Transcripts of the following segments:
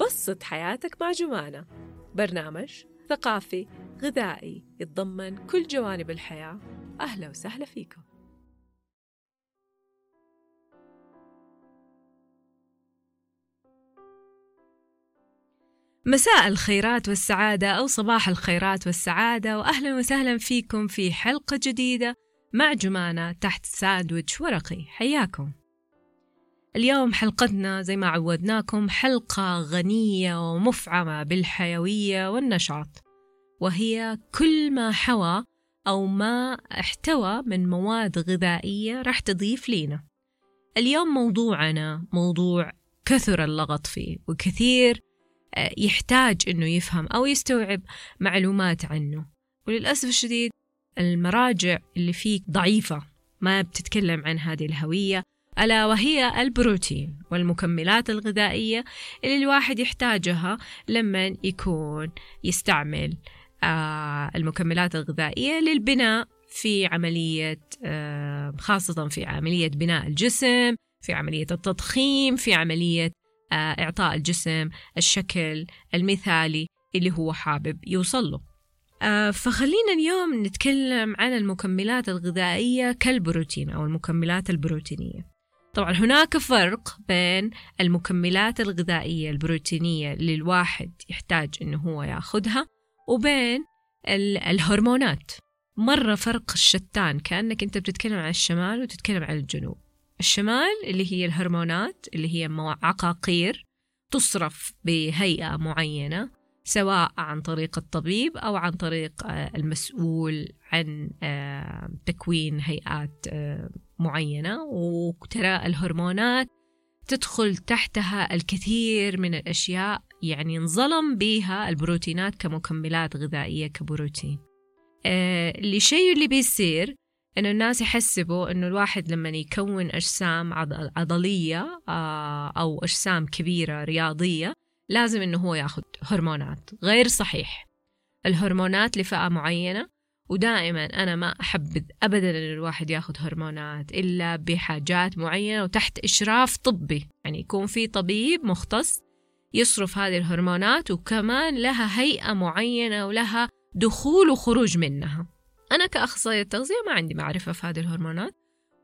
بسط حياتك مع جمانة. برنامج ثقافي غذائي يتضمن كل جوانب الحياة. أهلا وسهلا فيكم. مساء الخيرات والسعادة أو صباح الخيرات والسعادة وأهلا وسهلا فيكم في حلقة جديدة مع جمانة تحت ساندويتش ورقي. حياكم. اليوم حلقتنا زي ما عودناكم حلقة غنية ومفعمة بالحيوية والنشاط وهي كل ما حوى أو ما احتوى من مواد غذائية راح تضيف لينا. اليوم موضوعنا موضوع كثر اللغط فيه وكثير آه، يحتاج أنه يفهم أو يستوعب معلومات عنه. وللأسف الشديد المراجع اللي فيه ضعيفة ما بتتكلم عن هذه الهوية. ألا وهي البروتين والمكملات الغذائية اللي الواحد يحتاجها لما يكون يستعمل آه، المكملات الغذائية للبناء في عملية آه، خاصة في عملية بناء الجسم في عملية التضخيم في عملية آه، إعطاء الجسم الشكل المثالي اللي هو حابب يوصل له. فخلينا اليوم نتكلم عن المكملات الغذائية كالبروتين أو المكملات البروتينية. طبعا هناك فرق بين المكملات الغذائية البروتينية اللي الواحد يحتاج إنه هو يأخذها وبين الهرمونات. مرة فرق الشتان كأنك أنت بتتكلم عن الشمال وتتكلم عن الجنوب. الشمال اللي هي الهرمونات اللي هي عقاقير تصرف بهيئة معينة سواء عن طريق الطبيب أو عن طريق آه، المسؤول عن آه، تكوين هيئات آه، معينة وترى الهرمونات تدخل تحتها الكثير من الأشياء يعني انظلم بها البروتينات كمكملات غذائية كبروتين. اللي شيء اللي بيصير إنه الناس يحسبوا إنه الواحد لما يكون أجسام عضلية أو أجسام كبيرة رياضية لازم إنه هو ياخذ هرمونات. غير صحيح. الهرمونات لفئة معينة ودائما أنا ما أحبذ أبدا إن الواحد ياخذ هرمونات إلا بحاجات معينة وتحت إشراف طبي. يعني يكون في طبيب مختص يصرف هذه الهرمونات وكمان لها هيئة معينة ولها دخول وخروج منها. أنا كأخصائية تغذية ما عندي معرفة في هذه الهرمونات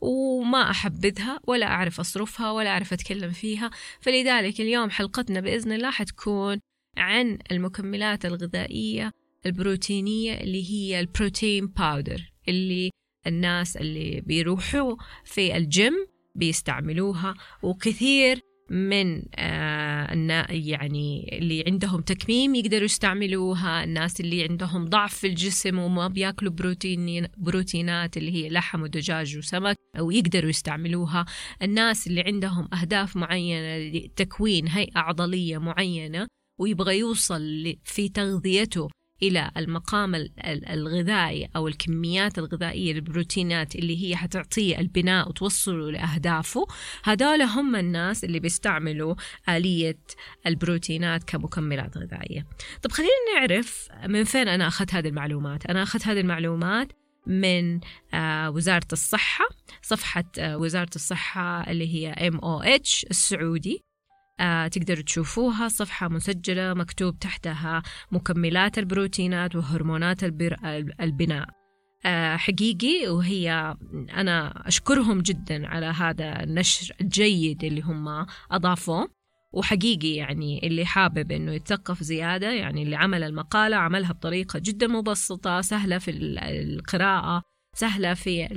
وما أحبذها ولا أعرف أصرفها ولا أعرف أتكلم فيها. فلذلك اليوم حلقتنا بإذن الله حتكون عن المكملات الغذائية البروتينية اللي هي ال protein powder اللي الناس اللي بيروحوا في الجيم بيستعملوها. وكثير من آه يعني اللي عندهم تكميم يقدروا يستعملوها. الناس اللي عندهم ضعف في الجسم وما بياكلوا بروتين بروتينات اللي هي لحم ودجاج وسمك أو يقدروا يستعملوها. الناس اللي عندهم أهداف معينة لتكوين هيئة عضلية معينة ويبغى يوصل في تغذيته إلى المقام الغذائي أو الكميات الغذائية للبروتينات اللي هي حتعطيه البناء وتوصله لأهدافه. هذول هم الناس اللي بيستعملوا آلية البروتينات كمكملات غذائية. طب خلينا نعرف من فين أنا أخذت هذه المعلومات. أنا أخذت هذه المعلومات من آه، وزارة الصحة صفحة آه، وزارة الصحة اللي هي MOH السعودي. آه تقدروا تشوفوها. صفحة مسجلة مكتوب تحتها مكملات البروتينات وهرمونات البناء. آه حقيقي وهي أنا أشكرهم جدا على هذا النشر الجيد اللي هم أضافوه. وحقيقي يعني اللي حابب إنه يتثقف زيادة يعني اللي عمل المقالة عملها بطريقة جدا مبسطة سهلة في القراءة سهلة في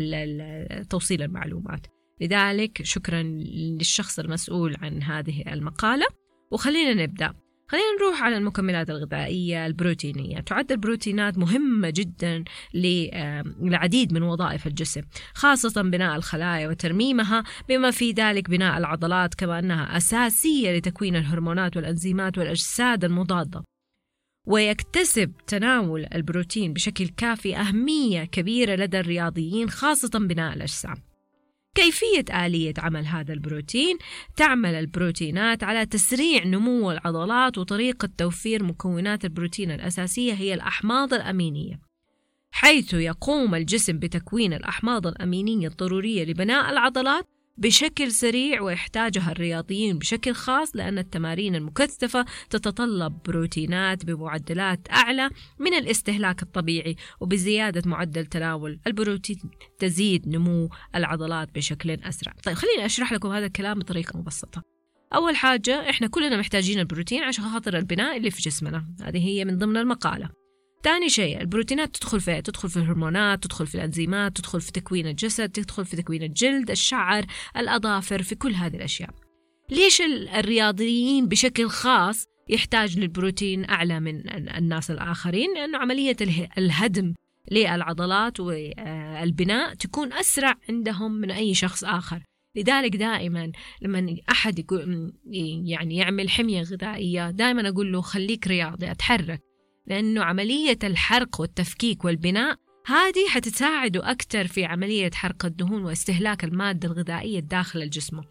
توصيل المعلومات. لذلك شكرا للشخص المسؤول عن هذه المقالة. وخلينا نبدأ. خلينا نروح على المكملات الغذائية البروتينية. تعد البروتينات مهمة جدا للعديد من وظائف الجسم خاصة بناء الخلايا وترميمها بما في ذلك بناء العضلات كما أنها أساسية لتكوين الهرمونات والأنزيمات والأجساد المضادة. ويكتسب تناول البروتين بشكل كافي أهمية كبيرة لدى الرياضيين خاصة بناء الأجسام. كيفية آلية عمل هذا البروتين؟ تعمل البروتينات على تسريع نمو العضلات وطريقة توفير مكونات البروتين الأساسية هي الأحماض الأمينية. حيث يقوم الجسم بتكوين الأحماض الأمينية الضرورية لبناء العضلات بشكل سريع ويحتاجها الرياضيين بشكل خاص لأن التمارين المكثفة تتطلب بروتينات بمعدلات أعلى من الاستهلاك الطبيعي وبزيادة معدل تناول البروتين تزيد نمو العضلات بشكل أسرع. طيب خليني أشرح لكم هذا الكلام بطريقة مبسطة. أول حاجة إحنا كلنا محتاجين البروتين عشان خاطر البناء اللي في جسمنا. هذه هي من ضمن المقالة. ثاني شيء البروتينات تدخل في تدخل في الهرمونات تدخل في الأنزيمات تدخل في تكوين الجسد تدخل في تكوين الجلد الشعر الأظافر في كل هذه الأشياء. ليش الرياضيين بشكل خاص يحتاج للبروتين أعلى من الناس الآخرين؟ لأنه عملية الهدم للعضلات والبناء تكون أسرع عندهم من أي شخص آخر. لذلك دائما لما أحد يعني يعمل حمية غذائية دائما أقول له خليك رياضي أتحرك. لأنه عملية الحرق والتفكيك والبناء هذه حتساعده أكثر في عملية حرق الدهون واستهلاك المادة الغذائية داخل الجسم.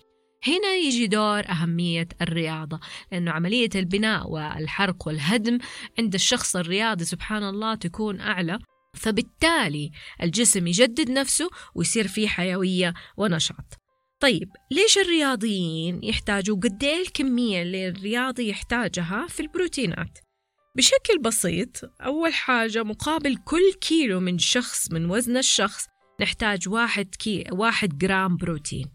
هنا يجي دور أهمية الرياضة لأنه عملية البناء والحرق والهدم عند الشخص الرياضي سبحان الله تكون أعلى فبالتالي الجسم يجدد نفسه ويصير فيه حيوية ونشاط. طيب ليش الرياضيين يحتاجوا؟ قد إيه الكمية اللي الرياضي يحتاجها في البروتينات؟ بشكل بسيط أول حاجة مقابل كل كيلو من شخص من وزن الشخص نحتاج واحد, كي واحد جرام بروتين.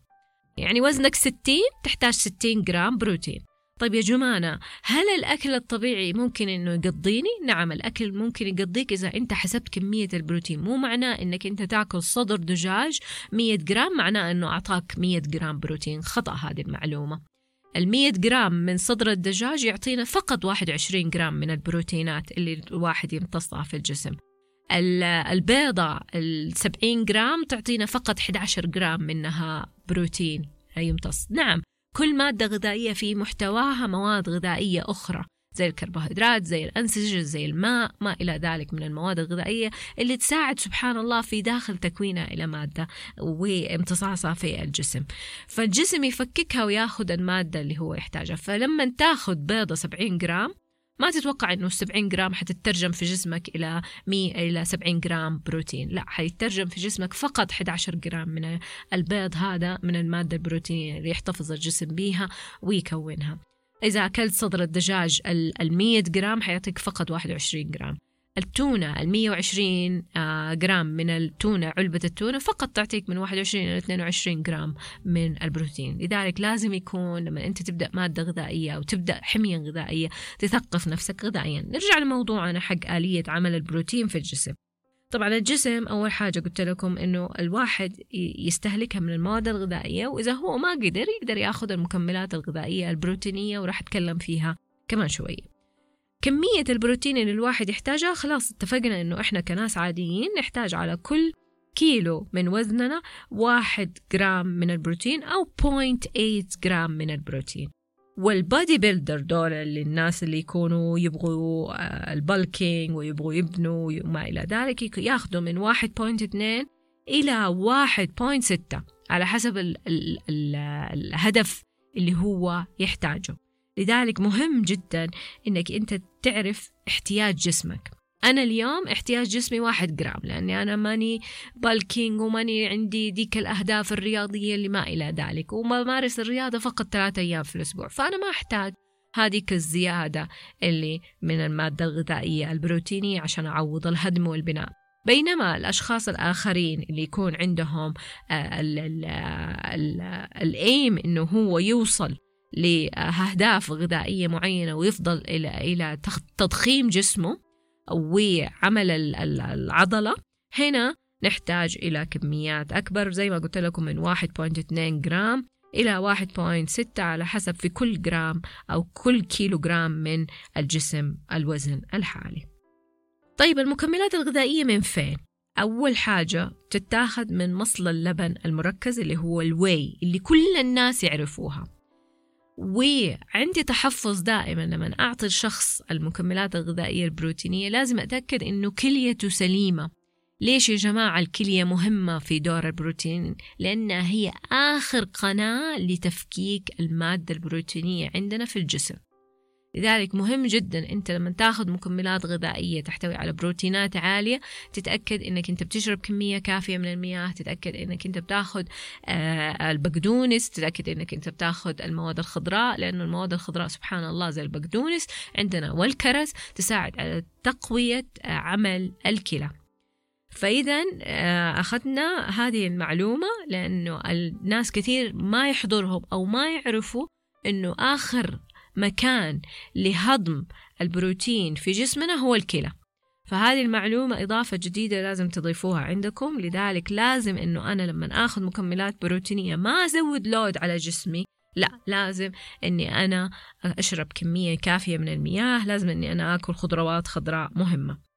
يعني وزنك ستين تحتاج ستين جرام بروتين. طيب يا جمانة هل الأكل الطبيعي ممكن إنه يقضيني؟ نعم الأكل ممكن يقضيك إذا أنت حسبت كمية البروتين. مو معناه إنك أنت تأكل صدر دجاج 100 جرام معناه إنه أعطاك 100 جرام بروتين. خطأ هذه المعلومة. ال100 جرام من صدر الدجاج يعطينا فقط 21 جرام من البروتينات اللي الواحد يمتصها في الجسم. البيضة ال 70 جرام تعطينا فقط 11 جرام منها بروتين يمتص. نعم كل مادة غذائية في محتواها مواد غذائية أخرى. زي الكربوهيدرات زي الأنسجة زي الماء ما إلى ذلك من المواد الغذائية اللي تساعد سبحان الله في داخل تكوينها إلى مادة وامتصاصها في الجسم. فالجسم يفككها وياخذ المادة اللي هو يحتاجها. فلما تاخذ بيضة 70 جرام ما تتوقع إنه 70 جرام حتترجم في جسمك إلى 100 إلى 70 جرام بروتين. لا حيترجم في جسمك فقط 11 جرام من البيض هذا من المادة البروتينية اللي يحتفظ الجسم بيها ويكونها. إذا أكلت صدر الدجاج ال 100 جرام حيعطيك فقط 21 جرام. التونة ال 120 آه، جرام من التونة علبة التونة فقط تعطيك من 21 إلى 22 جرام من البروتين. لذلك لازم يكون لما أنت تبدأ مادة غذائية أو تبدأ حمية غذائية تثقف نفسك غذائيا. نرجع لموضوعنا حق آلية عمل البروتين في الجسم. طبعا الجسم أول حاجة قلت لكم إنه الواحد يستهلكها من المواد الغذائية وإذا هو ما قدر يقدر ياخذ المكملات الغذائية البروتينية وراح أتكلم فيها كمان شوية كمية البروتين اللي الواحد يحتاجها خلاص اتفقنا إنه إحنا كناس عاديين نحتاج على كل كيلو من وزننا واحد جرام من البروتين أو 0.8 جرام من البروتين. وال body builder دول اللي الناس اللي يكونوا يبغوا آه، ال bulking ويبغوا يبنوا وما إلى ذلك ياخذوا من 1.2 إلى 1.6 على حسب ال ال ال الهدف اللي هو يحتاجه. لذلك مهم جدا إنك أنت تعرف احتياج جسمك. أنا اليوم احتياج جسمي واحد جرام لأني أنا ماني بالكينج وماني عندي ديك الأهداف الرياضية اللي ما إلى ذلك وممارس الرياضة فقط ثلاثة أيام في الأسبوع فأنا ما أحتاج هذيك الزيادة اللي من المادة الغذائية البروتينية عشان أعوض الهدم والبناء. بينما الأشخاص الآخرين اللي يكون عندهم الأيم إنه هو يوصل لأهداف غذائية معينة ويفضل إلى إلى تضخيم جسمه وعمل العضلة. هنا نحتاج إلى كميات أكبر زي ما قلت لكم من 1.2 جرام إلى 1.6 على حسب في كل جرام أو كل كيلو جرام من الجسم الوزن الحالي. طيب المكملات الغذائية من فين؟ أول حاجة تتاخذ من مصل اللبن المركز اللي هو الواي اللي كل الناس يعرفوها. وعندي تحفظ دائما لما أعطي الشخص المكملات الغذائية البروتينية لازم أتأكد إنه كليته سليمة ليش يا جماعة الكلية مهمة في دور البروتين؟ لأنها هي آخر قناة لتفكيك المادة البروتينية عندنا في الجسم لذلك مهم جدا أنت لما تأخذ مكملات غذائية تحتوي على بروتينات عالية تتأكد إنك أنت بتشرب كمية كافية من المياه تتأكد إنك أنت بتأخذ آه البقدونس تتأكد إنك أنت بتأخذ المواد الخضراء لأنه المواد الخضراء سبحان الله زي البقدونس عندنا والكرز تساعد على تقوية آه عمل الكلى. فإذا آه، أخذنا هذه المعلومة لأنه الناس كثير ما يحضرهم أو ما يعرفوا أنه آخر مكان لهضم البروتين في جسمنا هو الكلى. فهذه المعلومة إضافة جديدة لازم تضيفوها عندكم لذلك لازم أنه أنا لما أخذ مكملات بروتينية ما أزود لود على جسمي لا لازم أني أنا أشرب كمية كافية من المياه لازم أني أنا أكل خضروات خضراء مهمة.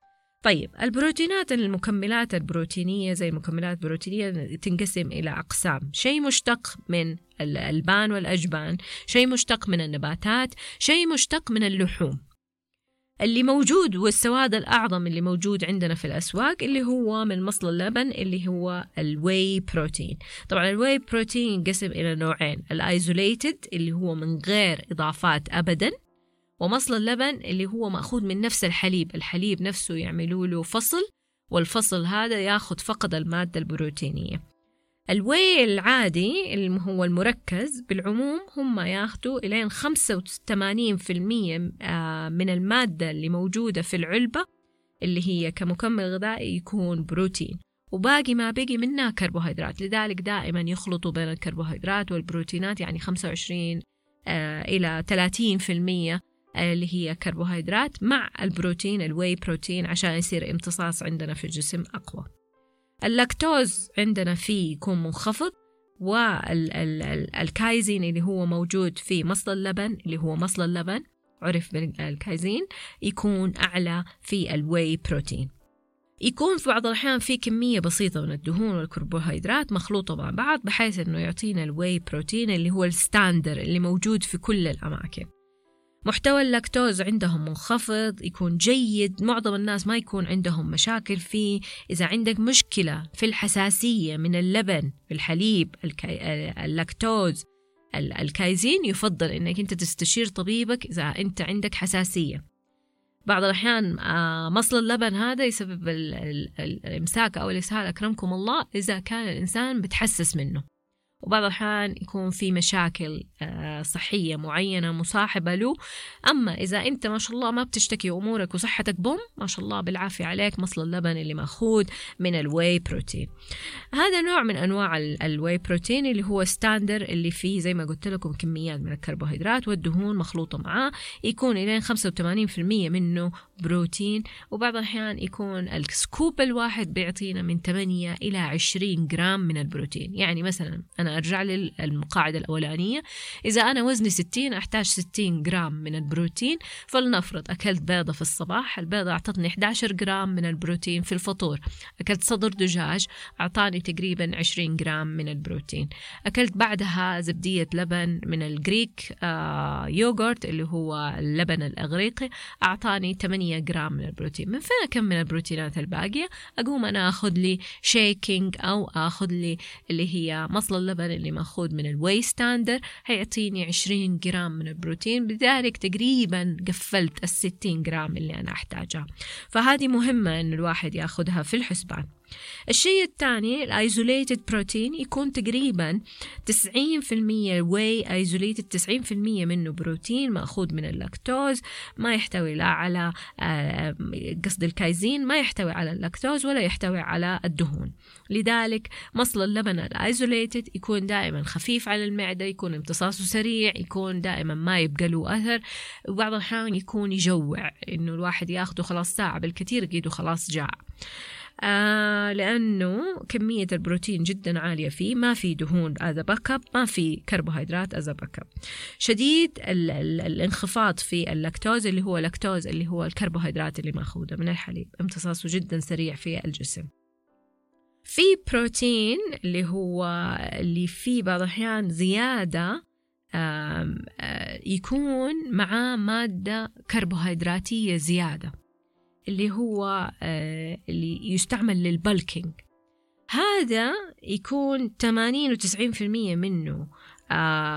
طيب البروتينات المكملات البروتينية زي المكملات البروتينية تنقسم إلى أقسام. شيء مشتق من الألبان والأجبان شيء مشتق من النباتات شيء مشتق من اللحوم. اللي موجود والسواد الأعظم اللي موجود عندنا في الأسواق اللي هو من مصل اللبن اللي هو ال whey protein طبعا ال whey protein ينقسم إلى نوعين. ال isolated اللي هو من غير إضافات أبدا ومصل اللبن اللي هو مأخوذ من نفس الحليب. الحليب نفسه يعملوا له فصل والفصل هذا ياخذ فقط المادة البروتينية. ال whey العادي اللي هو المركز بالعموم هم ياخدوا إلين 85% آه، من المادة اللي موجودة في العلبة اللي هي كمكمل غذائي يكون بروتين. وباقي ما بقي منها كربوهيدرات. لذلك دائما يخلطوا بين الكربوهيدرات والبروتينات يعني 25 آه، إلى 30% اللي هي كربوهيدرات مع البروتين ال whey protein عشان يصير امتصاص عندنا في الجسم أقوى. اللاكتوز عندنا فيه يكون منخفض والكايزين اللي هو موجود في مصل اللبن اللي هو مصل اللبن عرف بالكايزين يكون أعلى في ال whey protein. يكون في بعض الأحيان في كمية بسيطة من الدهون والكربوهيدرات مخلوطة مع بعض بحيث أنه يعطينا ال whey protein اللي هو ال standard اللي موجود في كل الأماكن. محتوى اللاكتوز عندهم منخفض يكون جيد معظم الناس ما يكون عندهم مشاكل فيه. إذا عندك مشكلة في الحساسية من اللبن الحليب اللاكتوز الكايزين يفضل إنك أنت تستشير طبيبك إذا أنت عندك حساسية. بعض الأحيان آه، مصل اللبن هذا يسبب الإمساك أو الإسهال أكرمكم الله إذا كان الإنسان بتحسس منه. وبعض الأحيان يكون في مشاكل آه، صحية معينة مصاحبة له. أما إذا أنت ما شاء الله ما بتشتكي أمورك وصحتك يوم ما شاء الله بالعافية عليك مصل اللبن اللي مأخوذ من ال whey protein. هذا نوع من أنواع ال whey protein اللي هو standard اللي فيه زي ما قلت لكم كميات من الكربوهيدرات والدهون مخلوطة معاه. يكون إلين 85% منه بروتين. وبعض الأحيان يكون ال scoop الواحد بيعطينا من 8 إلى 20 جرام من البروتين. يعني مثلا أنا أرجع للقاعدة الأولانية. إذا أنا وزني 60 أحتاج 60 جرام من البروتين. فلنفرض أكلت بيضة في الصباح. البيضة أعطتني 11 جرام من البروتين في الفطور. أكلت صدر دجاج أعطاني تقريبا 20 جرام من البروتين. أكلت بعدها زبدية لبن من ال Greek آه يوغورت اللي هو اللبن الأغريقي. أعطاني 8 جرام من البروتين. من فين أكمل البروتينات الباقية؟ أقوم أنا أخذ لي shaking أو أخذ لي اللي هي مصل اللبن اللبن اللي ماخوذ من ال whey standard هيعطيني 20 جرام من البروتين بذلك تقريبا قفلت ال 60 جرام اللي أنا أحتاجها. فهذه مهمة إن الواحد ياخذها في الحسبان. الشيء الثاني ال isolated protein يكون تقريبا 90% whey isolated 90% منه بروتين مأخوذ من اللاكتوز ما يحتوي لا على قصد الكايزين ما يحتوي على اللاكتوز ولا يحتوي على الدهون. لذلك مصل اللبن ال isolated يكون دائما خفيف على المعدة يكون امتصاصه سريع يكون دائما ما يبقى له أثر. وبعض الأحيان يكون يجوع إنه الواحد ياخده خلاص ساعة بالكثير قيده خلاص جاع. آه لأنه كمية البروتين جدا عالية فيه ما في دهون as backup ما في كربوهيدرات as backup شديد ال ال الانخفاض في اللاكتوز اللي هو لاكتوز اللي هو الكربوهيدرات اللي ماخوذة من الحليب. امتصاصه جدا سريع في الجسم. في بروتين اللي هو اللي فيه بعض الأحيان زيادة آه، يكون معاه مادة كربوهيدراتية زيادة. اللي هو آه، اللي يستعمل لل bulking. هذا يكون 80 و 90% منه.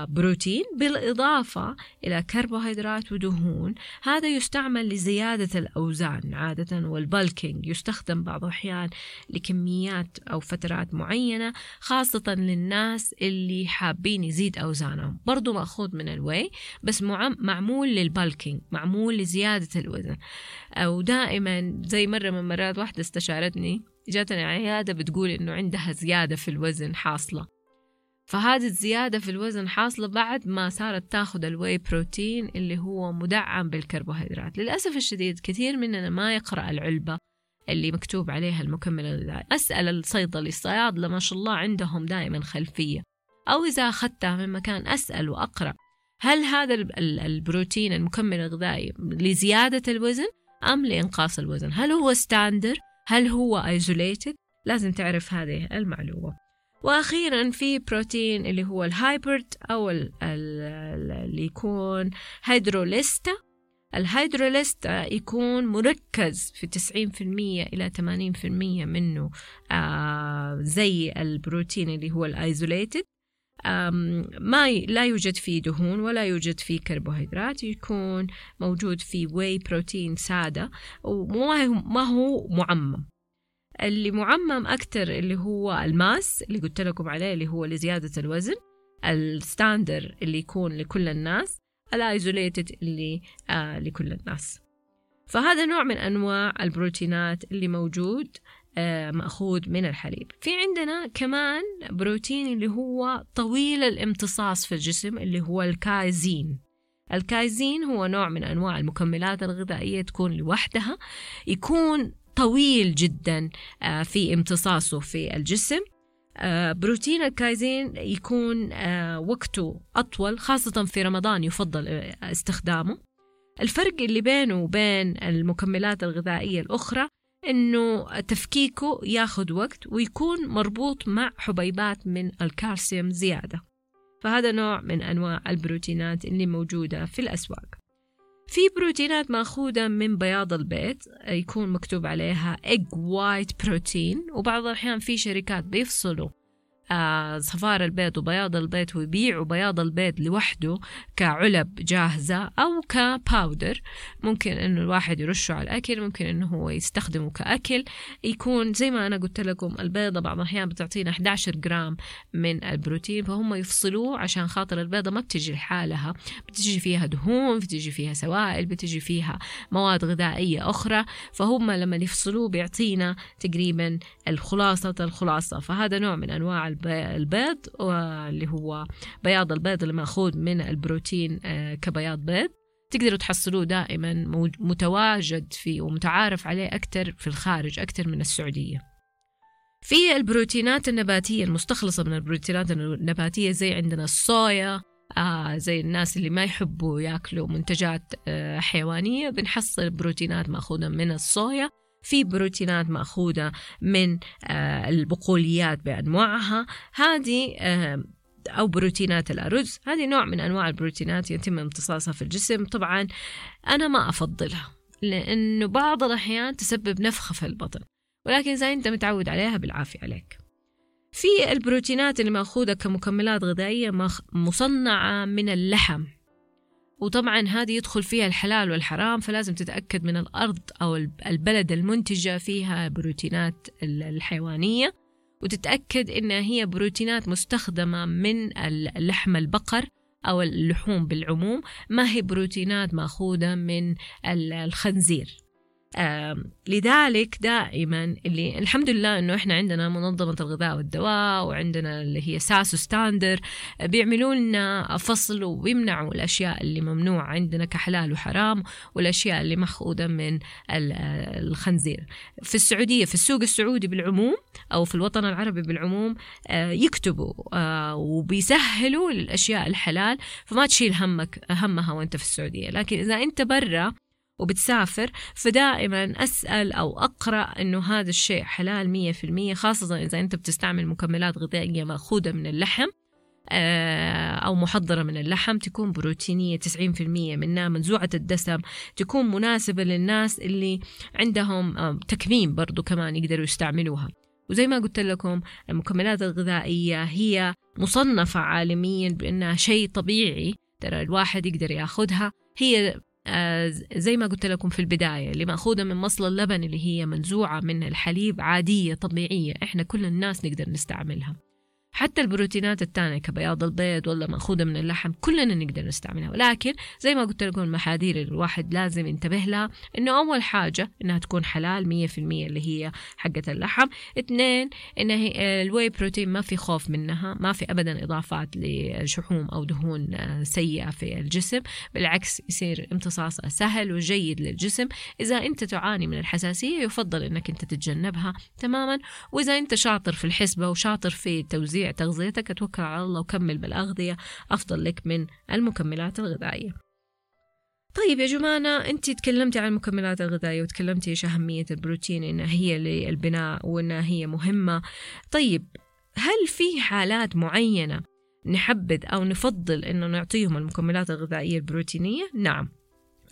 بروتين بالإضافة إلى كربوهيدرات ودهون. هذا يستعمل لزيادة الأوزان عادة وال bulking يستخدم بعض الأحيان لكميات أو فترات معينة خاصة للناس اللي حابين يزيد أوزانهم. برضو مأخوذ من ال whey بس معمول لل bulking معمول لزيادة الوزن. أو دائما زي مرة من مرات واحدة استشارتني جاتني عيادة بتقول إنه عندها زيادة في الوزن حاصلة. فهذه الزيادة في الوزن حاصلة بعد ما صارت تاخذ ال whey protein اللي هو مدعم بالكربوهيدرات. للأسف الشديد كثير مننا ما يقرأ العلبة اللي مكتوب عليها المكمل الغذائي. أسأل الصيدلي الصيادلة ما شاء الله عندهم دائما خلفية. أو إذا أخذتها من مكان أسأل وأقرأ هل هذا البروتين المكمل الغذائي لزيادة الوزن أم لإنقاص الوزن؟ هل هو standard هل هو isolated لازم تعرف هذه المعلومة. وأخيرا في بروتين اللي هو ال hybrid أو اللي يكون hydrolysed. ال hydrolysed يكون مركز في 90% إلى 80% منه آه زي البروتين اللي هو ال isolated. ما لا يوجد فيه دهون ولا يوجد فيه كربوهيدرات يكون موجود في whey protein سادة وما هو مدعم. اللي مدعم أكتر اللي هو ال mass اللي قلت لكم عليه اللي هو لزيادة الوزن ال standard اللي يكون لكل الناس ال isolated اللي آه لكل الناس. فهذا نوع من أنواع البروتينات اللي موجود آه مأخوذ من الحليب. في عندنا كمان بروتين اللي هو طويل الامتصاص في الجسم اللي هو ال casein. ال casein هو نوع من أنواع المكملات الغذائية تكون لوحدها يكون طويل جدا آه، في امتصاصه في الجسم. آه، بروتين الكايزين يكون آه، وقته أطول خاصة في رمضان يفضل استخدامه. الفرق اللي بينه وبين المكملات الغذائية الأخرى إنه تفكيكه ياخذ وقت ويكون مربوط مع حبيبات من الكالسيوم زيادة. فهذا نوع من أنواع البروتينات اللي موجودة في الأسواق. في بروتينات مأخوذة من بياض البيض يكون مكتوب عليها egg white protein وبعض الأحيان في شركات بيفصلوا. آه، صفار البيض وبياض البيض ويبيعوا بياض البيض لوحده كعلب جاهزة أو كباودر ممكن إنه الواحد يرشه على الأكل ممكن إنه هو يستخدمه كأكل. يكون زي ما أنا قلت لكم البيضة بعض الأحيان بتعطينا 11 جرام من البروتين فهم يفصلوه عشان خاطر البيضة ما بتجي لحالها. بتجي فيها دهون بتجي فيها سوائل بتجي فيها مواد غذائية أخرى. فهم لما يفصلوه بيعطينا تقريبا الخلاصة الخلاصة فهذا نوع من أنواع البيض اللي هو بياض البيض اللي مأخوذ من البروتين آه، كبياض بيض. تقدروا تحصلوه دائما متواجد فيه ومتعارف عليه أكثر في الخارج أكثر من السعودية. في البروتينات النباتية المستخلصة من البروتينات النباتية زي عندنا الصويا آه زي الناس اللي ما يحبوا ياكلوا منتجات آه حيوانية بنحصل بروتينات مأخوذة من الصويا. في بروتينات مأخوذة من آه، البقوليات بأنواعها. هذه آه، أو بروتينات الأرز. هذه نوع من أنواع البروتينات يتم امتصاصها في الجسم. طبعا أنا ما أفضلها لأنه بعض الأحيان تسبب نفخة في البطن. ولكن إذا أنت متعود عليها بالعافية عليك. في البروتينات اللي مأخوذة كمكملات غذائية مصنعة من اللحم. وطبعا هذه يدخل فيها الحلال والحرام فلازم تتأكد من الأرض أو البلد المنتجة فيها بروتينات الحيوانية وتتأكد إنها هي بروتينات مستخدمة من اللحم البقر أو اللحوم بالعموم ما هي بروتينات مأخوذة من الخنزير. لذلك دائما اللي الحمد لله إنه إحنا عندنا منظمة الغذاء والدواء وعندنا اللي هي ساسو ستاندر بيعملوا لنا فصل وبيمنعوا الأشياء اللي ممنوعه عندنا كحلال وحرام والأشياء اللي مأخوذة من الخنزير. في السعودية في السوق السعودي بالعموم أو في الوطن العربي بالعموم آه، يكتبوا آه، وبيسهلوا الأشياء الحلال فما تشيل همك همها وأنت في السعودية. لكن إذا أنت برا وبتسافر فدائما أسأل أو أقرأ أنه هذا الشيء حلال مية في المية خاصة إذا أنت بتستعمل مكملات غذائية مأخوذة من اللحم آه، أو محضرة من اللحم تكون بروتينية 90% منها منزوعة الدسم تكون مناسبة للناس اللي عندهم تكميم برضو كمان يقدروا يستعملوها. وزي ما قلت لكم المكملات الغذائية هي مصنفة عالميا بأنها شيء طبيعي ترى الواحد يقدر يأخذها هي آه، زي ما قلت لكم في البداية اللي مأخوذة من مصل اللبن اللي هي منزوعة من الحليب عادية طبيعية إحنا كل الناس نقدر نستعملها. حتى البروتينات الثانية كبياض البيض ولا مأخوذة من اللحم كلنا نقدر نستعملها. ولكن زي ما قلت لكم المحاذير اللي الواحد لازم ينتبه لها إنه أول حاجة إنها تكون حلال مية في المية اللي هي حقة اللحم. اثنين إن الواي بروتين ما في خوف منها ما في أبدا إضافات لشحوم أو دهون آه، سيئة في الجسم. بالعكس يصير امتصاصها سهل وجيد للجسم. إذا أنت تعاني من الحساسية يفضل إنك أنت تتجنبها تماما. وإذا أنت شاطر في الحسبة وشاطر في توزيع تغذيتك توكل على الله وكمل بالأغذية أفضل لك من المكملات الغذائية. طيب يا جمانة أنت تكلمتي عن المكملات الغذائية وتكلمتي إيش أهمية البروتين إنها هي للبناء وإنها هي مهمة. طيب هل في حالات معينة نحبذ أو نفضل إنه نعطيهم المكملات الغذائية البروتينية؟ نعم.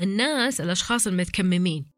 الناس الأشخاص المتكممين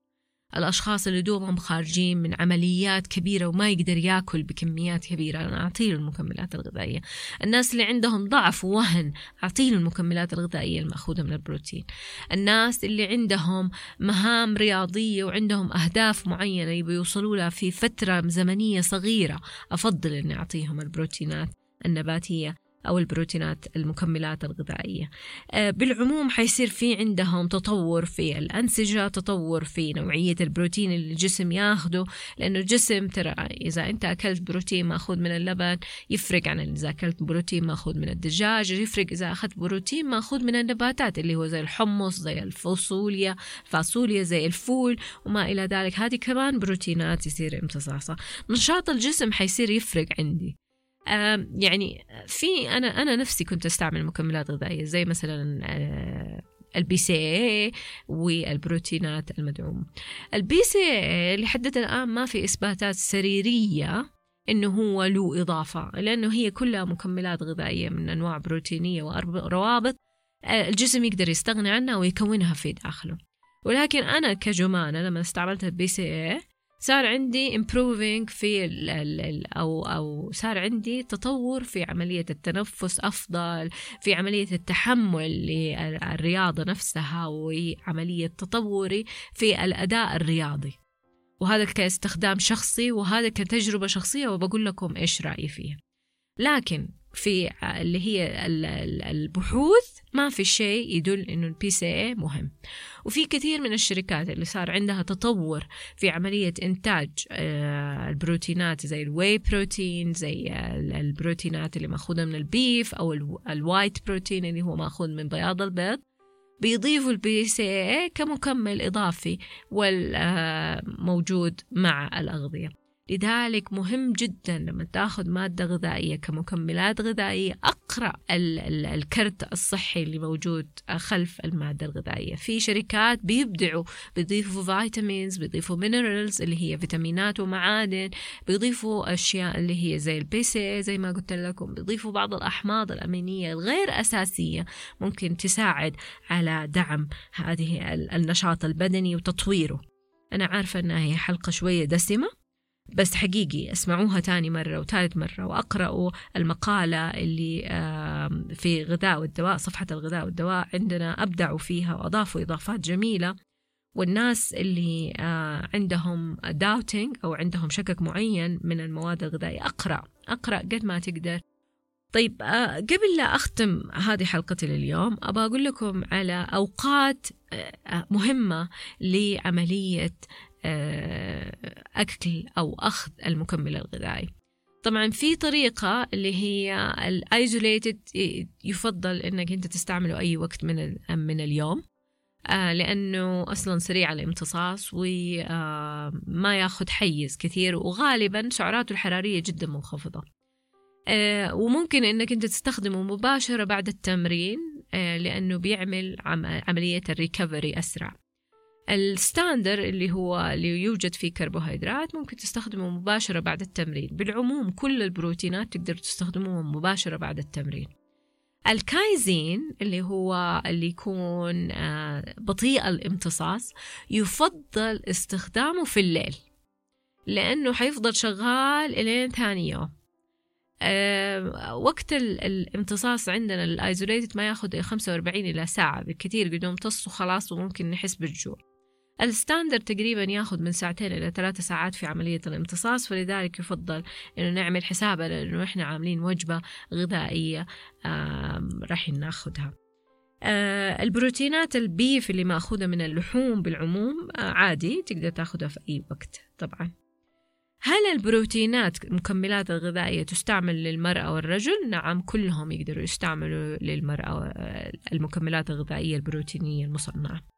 الأشخاص اللي دوبهم خارجين من عمليات كبيرة وما يقدر ياكل بكميات كبيرة. أنا أعطيه المكملات الغذائية. الناس اللي عندهم ضعف ووهن أعطيه المكملات الغذائية المأخوذة من البروتين. الناس اللي عندهم مهام رياضية وعندهم أهداف معينة يبوا يوصلوا لها في فترة زمنية صغيرة أفضل أني أعطيهم البروتينات النباتية. أو البروتينات المكملات الغذائية. آه، بالعموم حيصير في عندهم تطور في الأنسجة تطور في نوعية البروتين اللي الجسم ياخده لأنه الجسم ترى إذا أنت أكلت بروتين مأخوذ من اللبن يفرق عن إذا أكلت بروتين مأخوذ من الدجاج يفرق إذا أخذت بروتين مأخوذ من النباتات اللي هو زي الحمص زي الفاصوليا الفاصوليا زي الفول وما إلى ذلك. هذه كمان بروتينات يصير امتصاصها. نشاط الجسم حيصير يفرق عندي. يعني في أنا أنا نفسي كنت أستعمل مكملات غذائية زي مثلا آه، ال BCAA والبروتينات المدعومه ال BCAA لحد الآن ما في إثباتات سريرية إنه هو له إضافة لأنه هي كلها مكملات غذائية من أنواع بروتينية وروابط آه، الجسم يقدر يستغني عنها ويكونها في داخله. ولكن أنا كجمانه لما استعملت ال BCAA صار عندي improving في ال ال أو أو صار عندي تطور في عملية التنفس أفضل في عملية التحمل للرياضة نفسها وعملية تطوري في الأداء الرياضي. وهذا كاستخدام شخصي وهذا كتجربة شخصية وبقول لكم إيش رأيي فيها. لكن في اللي هي البحوث ما في شيء يدل إنه ال BCA مهم. وفي كثير من الشركات اللي صار عندها تطور في عملية إنتاج آه، البروتينات زي ال whey protein زي البروتينات اللي مأخوذة من ال beef أو ال white protein اللي هو مأخوذ من بياض البيض. بيضيفوا ال BCA كمكمل إضافي والموجود مع الأغذية. لذلك مهم جدا لما تأخذ مادة غذائية كمكملات غذائية أقرأ ال ال الكرت الصحي اللي موجود خلف المادة الغذائية. في شركات بيبدعوا بيضيفوا vitamins بيضيفوا minerals اللي هي فيتامينات ومعادن بيضيفوا أشياء اللي هي زي ال BC زي ما قلت لكم بيضيفوا بعض الأحماض الأمينية الغير أساسية ممكن تساعد على دعم هذه النشاط البدني وتطويره. أنا عارفة أنها هي حلقة شوية دسمة بس حقيقي اسمعوها تاني مرة وثالث مرة وأقرأوا المقالة اللي في غذاء والدواء صفحة الغذاء والدواء عندنا أبدعوا فيها وأضافوا إضافات جميلة. والناس اللي عندهم داوتينج أو عندهم شكك معين من المواد الغذائية أقرأ أقرأ قد ما تقدر. طيب قبل لا أختم هذه حلقتي لليوم أبغى أقول لكم على أوقات مهمة لعملية أكل أو أخذ المكمل الغذائي. طبعا في طريقة اللي هي الايزوليتد يفضل إنك أنت تستعمله أي وقت من من اليوم. آه لأنه أصلا سريع الامتصاص وما آه يأخذ حيز كثير وغالبا سعراته الحرارية جدا منخفضة. آه وممكن إنك أنت تستخدمه مباشرة بعد التمرين آه لأنه بيعمل عملية ال recovery أسرع. ال standard اللي هو اللي يوجد فيه كربوهيدرات ممكن تستخدمه مباشرة بعد التمرين. بالعموم كل البروتينات تقدر تستخدموها مباشرة بعد التمرين. الكايزين اللي هو اللي يكون آه، بطيء الامتصاص يفضل استخدامه في الليل لأنه حيفضل شغال إلين ثاني يوم. أه وقت الامتصاص عندنا ال isolated ما ياخذ 45 إلى ساعة بالكثير قد يمتص وخلاص وممكن نحس بالجوع. ال standard تقريبا ياخذ من ساعتين إلى ثلاثة ساعات في عملية الامتصاص فلذلك يفضل إنه نعمل حسابنا لأنه إحنا عاملين وجبة غذائية راح ناخذها. آه البروتينات ال beef اللي مأخوذة من اللحوم بالعموم آه عادي تقدر تاخذها في أي وقت طبعا. هل البروتينات المكملات الغذائية تستعمل للمرأة والرجل؟ نعم كلهم يقدروا يستعملوا للمرأة المكملات الغذائية البروتينية المصنعة. آه،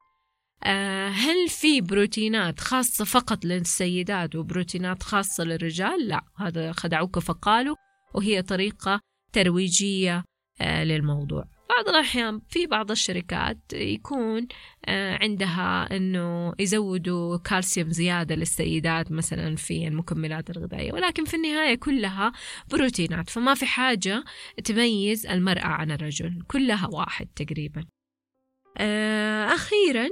هل في بروتينات خاصة فقط للسيدات وبروتينات خاصة للرجال؟ لا هذا خدعوك فقالوا وهي طريقة ترويجية آه، للموضوع بعض الأحيان في بعض الشركات يكون آه، عندها أنه يزودوا كالسيوم زيادة للسيدات مثلا في المكملات الغذائية ولكن في النهاية كلها بروتينات فما في حاجة تميز المرأة عن الرجل كلها واحد تقريبا آه، أخيرا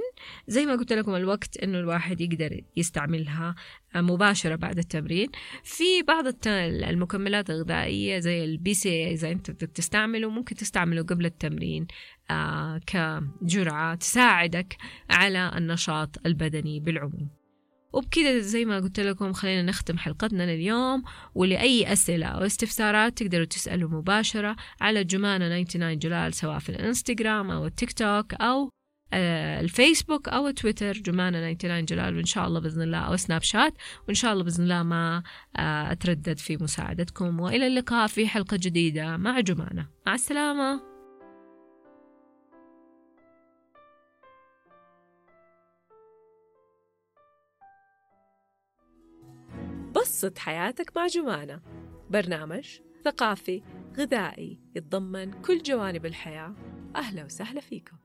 زي ما قلت لكم الوقت إنه الواحد يقدر يستعملها مباشرة بعد التمرين. في بعض المكملات الغذائية زي البي سي إذا أنت بدك تستعمله ممكن تستعمله قبل التمرين آه، كجرعة تساعدك على النشاط البدني بالعموم. وبكذا زي ما قلت لكم خلينا نختم حلقتنا لليوم ولأي أسئلة أو استفسارات تقدروا تسألوا مباشرة على جمانة 99 جلال سواء في الإنستغرام أو التيك توك أو آه، الفيسبوك أو تويتر جمانة 99 جلال وإن شاء الله بإذن الله أو سناب شات وإن شاء الله بإذن الله ما آه، أتردد في مساعدتكم وإلى اللقاء في حلقة جديدة مع جمانة مع السلامة. بسط حياتك مع جمانة. برنامج ثقافي غذائي يتضمن كل جوانب الحياة. أهلا وسهلا فيكم.